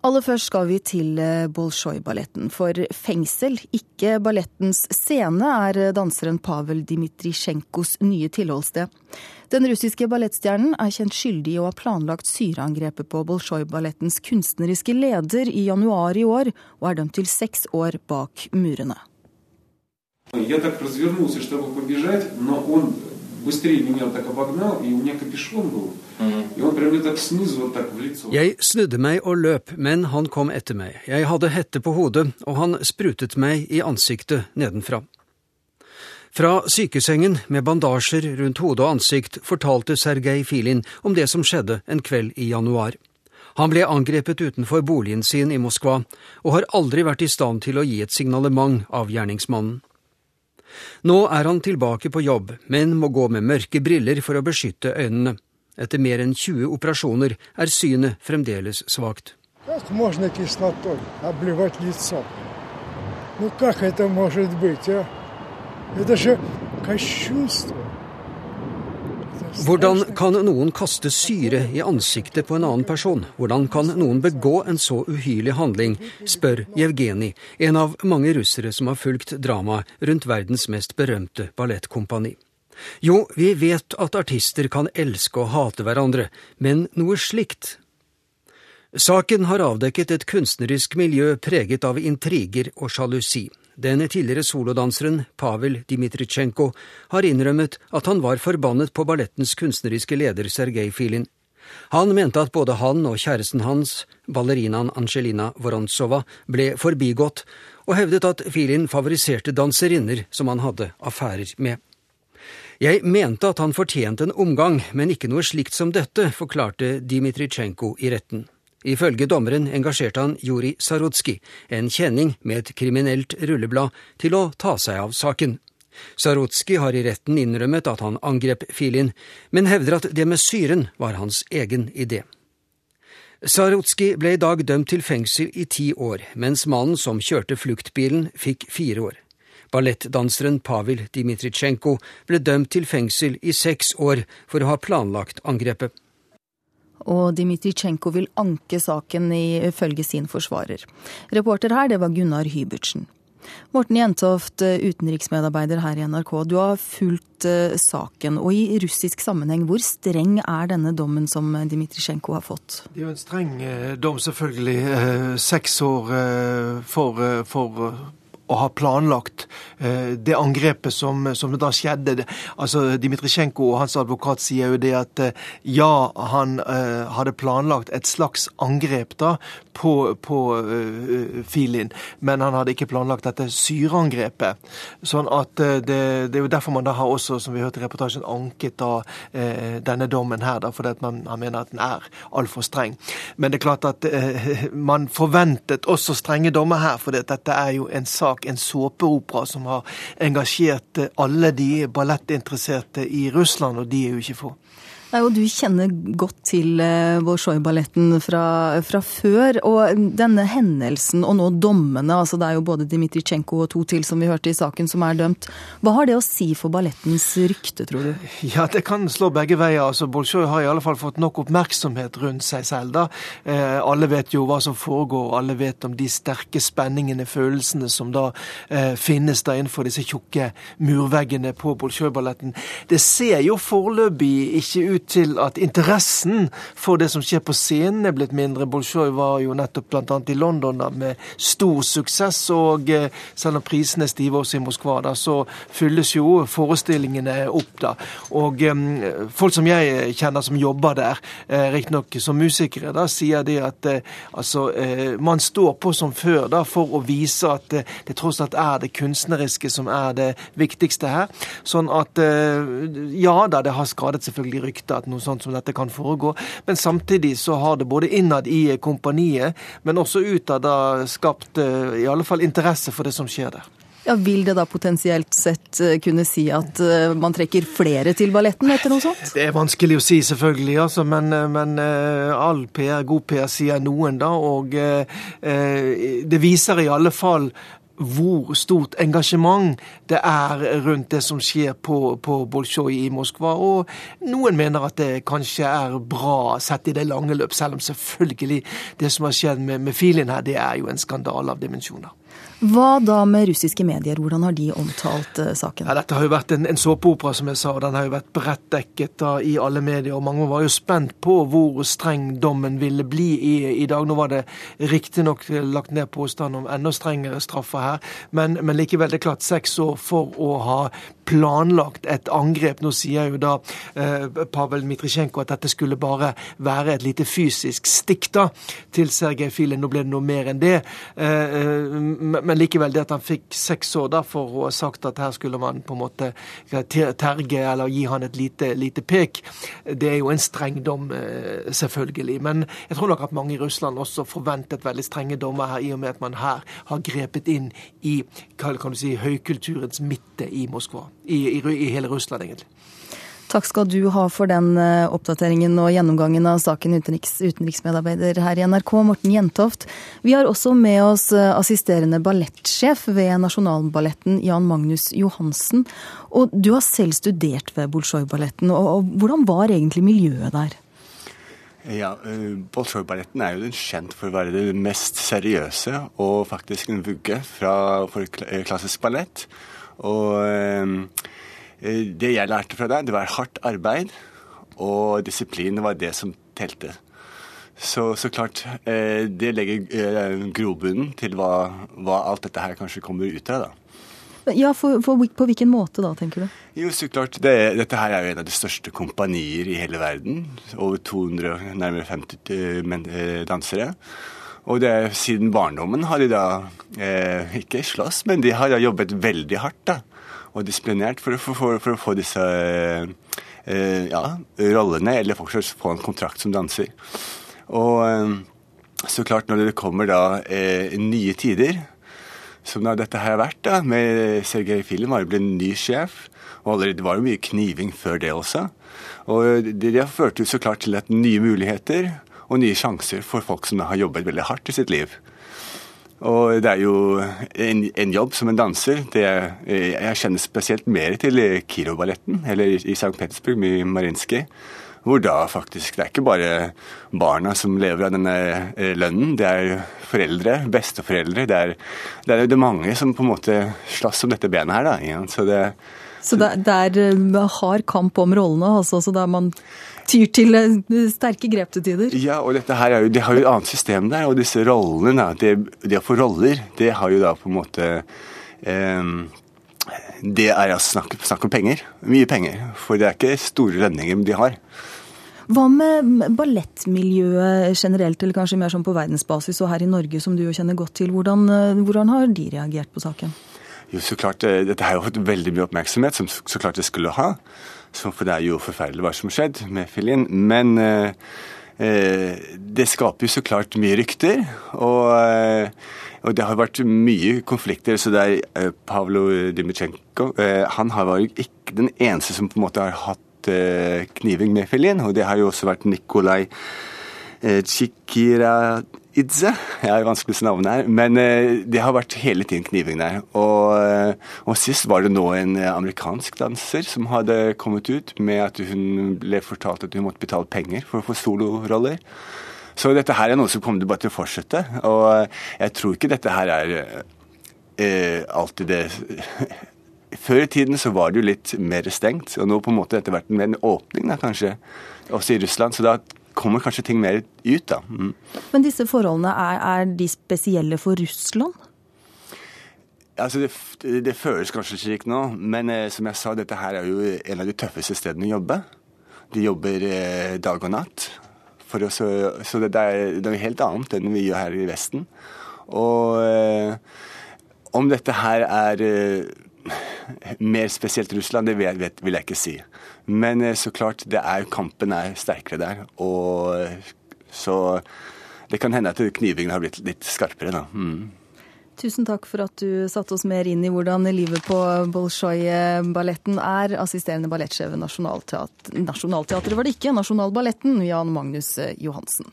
Aller først skal vi til eh, Bolsjoj-balletten. For fengsel, ikke ballettens scene, er danseren Pavel Dmitrisjenkos nye tilholdssted. Den russiske ballettstjernen er kjent skyldig i å ha planlagt syreangrepet på Bolsjoj-ballettens kunstneriske leder i januar i år, og er dømt til seks år bak murene. Я так развернулся, чтобы побежать, но он быстрее меня так обогнал, и у меня капюшон был. И он прям мне так снизу вот так в лицо. Jeg snudde meg og løp, men han kom etter meg. Jeg hadde hette på hodet, og han sprutet meg i ansiktet nedenfra. Fra sykesengen med bandasjer rundt hode og ansikt fortalte Sergej Filin om det som skjedde en kveld i januar. Han ble angrepet utenfor boligen sin i Moskva, og har aldri vært i stand til å gi et signalement av gjerningsmannen. Nå er han tilbake på jobb, men må gå med mørke briller for å beskytte øynene. Etter mer enn 20 operasjoner er synet fremdeles svakt. Как можно кислотой обливать лицо? Ну как это может быть, а? Это же кощунство. Hvordan kan noen kaste syre i ansiktet på en annen person? Hvordan kan noen begå en så uhyrlig handling, spør Jevgenij, en av mange russere som har fulgt dramaet rundt verdens mest berømte ballettkompani. Jo, vi vet at artister kan elske og hate hverandre, men noe slikt Saken har avdekket et kunstnerisk miljø preget av intriger og sjalusi. Den tidligere solodanseren Pavel Dmitritsjenko har innrømmet at han var forbannet på ballettens kunstneriske leder Sergej Filin. Han mente at både han og kjæresten hans, ballerinaen Angelina Vorontsova, ble forbigått, og hevdet at Filin favoriserte danserinner som han hadde affærer med. Jeg mente at han fortjente en omgang, men ikke noe slikt som dette, forklarte Dmitritsjenko i retten. Ifølge dommeren engasjerte han Juri Sarutskij, en kjenning med et kriminelt rulleblad, til å ta seg av saken. Sarutskij har i retten innrømmet at han angrep Filin, men hevder at det med syren var hans egen idé. Sarutskij ble i dag dømt til fengsel i ti år, mens mannen som kjørte fluktbilen, fikk fire år. Ballettdanseren Pavel Dmitritsjenko ble dømt til fengsel i seks år for å ha planlagt angrepet. Og Dmitritsjenko vil anke saken ifølge sin forsvarer. Reporter her, det var Gunnar Hybertsen. Morten Jentoft, utenriksmedarbeider her i NRK. Du har fulgt eh, saken. Og i russisk sammenheng, hvor streng er denne dommen som Dmitritsjenko har fått? Det er jo en streng eh, dom, selvfølgelig. Eh, Seks år eh, for, eh, for eh, å ha planlagt eh, det angrepet som, som da skjedde. Altså, Dmitrisjenko og hans advokat sier jo det at eh, ja, han eh, hadde planlagt et slags angrep da på, på Filin, men han hadde ikke planlagt dette syreangrepet. Sånn at det, det er jo derfor man da har også, som vi hørte i reportasjen, anket da denne dommen her, da, fordi at man, han mener at den er altfor streng. Men det er klart at man forventet også strenge dommer her, for dette er jo en sak, en såpeopera, som har engasjert alle de ballettinteresserte i Russland, og de er jo ikke få. Nei, og Du kjenner godt til eh, Bolsjoj-balletten fra, fra før. og Denne hendelsen og nå dommene, altså det er jo både Dmitritsjenko og to til som vi hørte i saken som er dømt. Hva har det å si for ballettens rykte, tror du? Ja, det kan slå begge veier. Altså, Bolsjoj har i alle fall fått nok oppmerksomhet rundt seg selv. da. Eh, alle vet jo hva som foregår, alle vet om de sterke spenningene, følelsene som da eh, finnes da innenfor disse tjukke murveggene på Bolsjoj-balletten. Det ser jo foreløpig ikke ut til at interessen for det som skjer på scenen er blitt mindre. Bolsjoj var jo nettopp bl.a. i London da, med stor suksess, og eh, selv om prisene er stive også i Moskva, da, så fylles jo forestillingene opp. da. Og eh, folk som jeg kjenner som jobber der, eh, riktignok som musikere, da, sier de at altså, man står på som før da, for å vise at det tross alt er det kunstneriske som er det viktigste her. Sånn at ja da, det har skadet selvfølgelig ryktet at noe sånt som dette kan foregå, men samtidig så har det både innad i kompaniet, men også utad da skapt eh, i alle fall interesse for det som skjer der. Ja, Vil det da potensielt sett eh, kunne si at eh, man trekker flere til balletten etter noe sånt? Det er vanskelig å si, selvfølgelig, altså, men, men all PR, god PR, sier noen, da. Og eh, det viser i alle fall hvor stort engasjement det er rundt det som skjer på, på Bolsjoj i Moskva. Og noen mener at det kanskje er bra sett i det lange løp, selv om selvfølgelig det som har skjedd med, med Filin her, det er jo en skandale av dimensjoner. Hva da med russiske medier, hvordan har de omtalt uh, saken? Ja, dette har jo vært en, en såpeopera, som jeg sa, og den har jo vært bredt dekket da, i alle medier. og Mange var jo spent på hvor streng dommen ville bli i, i dag. Nå var det riktignok lagt ned påstand om enda strengere straffer her, men, men likevel, det er klart seks år for å ha planlagt et angrep. Nå sier jo da eh, Pavel Mitrisjenko at dette skulle bare være et lite fysisk stikk da, til Sergej Filin. Nå ble det noe mer enn det. Eh, eh men likevel, det at han fikk seks år da for å ha sagt at her skulle man på en måte terge eller gi han et lite, lite pek, det er jo en streng dom, eh, selvfølgelig. Men jeg tror nok at mange i Russland også forventet veldig strenge dommer her, i og med at man her har grepet inn i kan du si, høykulturens midte i Moskva. I, i, i hele Russland, egentlig. Takk skal du ha for den eh, oppdateringen og gjennomgangen av saken, utenriks, utenriksmedarbeider her i NRK, Morten Jentoft. Vi har også med oss eh, assisterende ballettsjef ved Nasjonalballetten, Jan Magnus Johansen. Og du har selv studert ved Bolsjoj-balletten, og hvordan var egentlig miljøet der? Ja, uh, Bolsjoj-balletten er jo den kjent for å være det mest seriøse og faktisk en vugge fra, klassisk ballett. Og Eh, det jeg lærte fra deg, det var hardt arbeid, og disiplin var det som telte. Så, så klart, eh, det legger eh, grobunnen til hva, hva, alt dette her kanskje kommer ut av. da. Ja, for, for, På hvilken måte da, tenker du? Jo, så klart, det, Dette her er jo en av de største kompanier i hele verden. Over 200, nærmere 50 dansere. Og det, siden barndommen har de da eh, ikke slåss, men de har jobbet veldig hardt. da og disiplinert for, for, for, for å få disse eh, ja, rollene, eller fortsatt få en kontrakt som danser. Og eh, så klart, når det kommer da eh, nye tider, som da dette her har vært, da, med Sergej Film har blitt ny sjef, og allerede var det mye kniving før det også. Og det, det førte jo så klart til at nye muligheter og nye sjanser for folk som har jobbet veldig hardt i sitt liv. Og det er jo en, en jobb som en danser. Det jeg kjenner spesielt mer til Kiro-balletten eller i St. Petersburg, med Marinsky. Hvor da faktisk Det er ikke bare barna som lever av denne eh, lønnen. Det er foreldre, besteforeldre. Det er, det er, det mange som på en måte slåss om dette benet her, da. Så det, så det, er eh, hard kamp om rollene, altså, så der man tyr til eh, sterke grep til tider? Ja, og dette her er jo, det har jo et annet system der. Og disse rollene, det, det å få roller, det har jo da på en måte eh, Det er altså snakk, snakk om penger. Mye penger. For det er ikke store lønninger de har. Hva med ballettmiljøet generelt, eller kanskje mer sånn på verdensbasis og her i Norge, som du jo kjenner godt til. Hvordan, eh, hvordan har de reagert på saken? Jo, så klart, eh, Dette har jo fått veldig mye oppmerksomhet, som så klart det skulle ha. For det er jo forferdelig hva som skjedde med Filin. Men eh, eh, det skaper jo så klart mye rykter. Og, eh, og det har vært mye konflikter. Så det er Pavlo Dymitsjenko Han har vært ikke den eneste som på en måte har hatt kniving med Filin. Og det har jo også vært Nikolai Chikira Idze. Jeg har vanskelig navn her. Men eh, det har vært hele tiden kniving der. Og, eh, og, sist var det nå en eh, amerikansk danser som hadde kommet ut med at hun ble fortalt at hun måtte betale penger for å få soloroller. Så dette her er noe som kommer bare til å fortsette. Og jeg tror ikke dette her er eh, alltid det Før i tiden så var det jo litt mer stengt, og nå på en måte etter hvert med en åpning da, kanskje, også i Russland. Så da kommer kanskje ting mer ut, da. Mm. Men disse forholdene, er, er, de spesielle for Russland? Altså det, det, føles kanskje slik nå, men eh, som jeg sa, dette her er jo en av de tøffeste stedene å jobbe. De jobber eh, dag og natt. Oss, så, det, det, er, det, er, helt annet enn vi gjør her i Vesten. Og eh, om dette her er eh, mer spesielt Russland, det vet, vil jeg ikke si. Men eh, så klart, er, kampen er sterkere der. Og så det kan hende at knivingen har blitt litt skarpere, da. Mm. Tusen takk for at du satte oss mer inn i hvordan livet på Bolsjoj-balletten er. Assisterende ballettsjef ved Nationalteatret, var det ikke, Nasjonalballetten, Jan Magnus Johansen.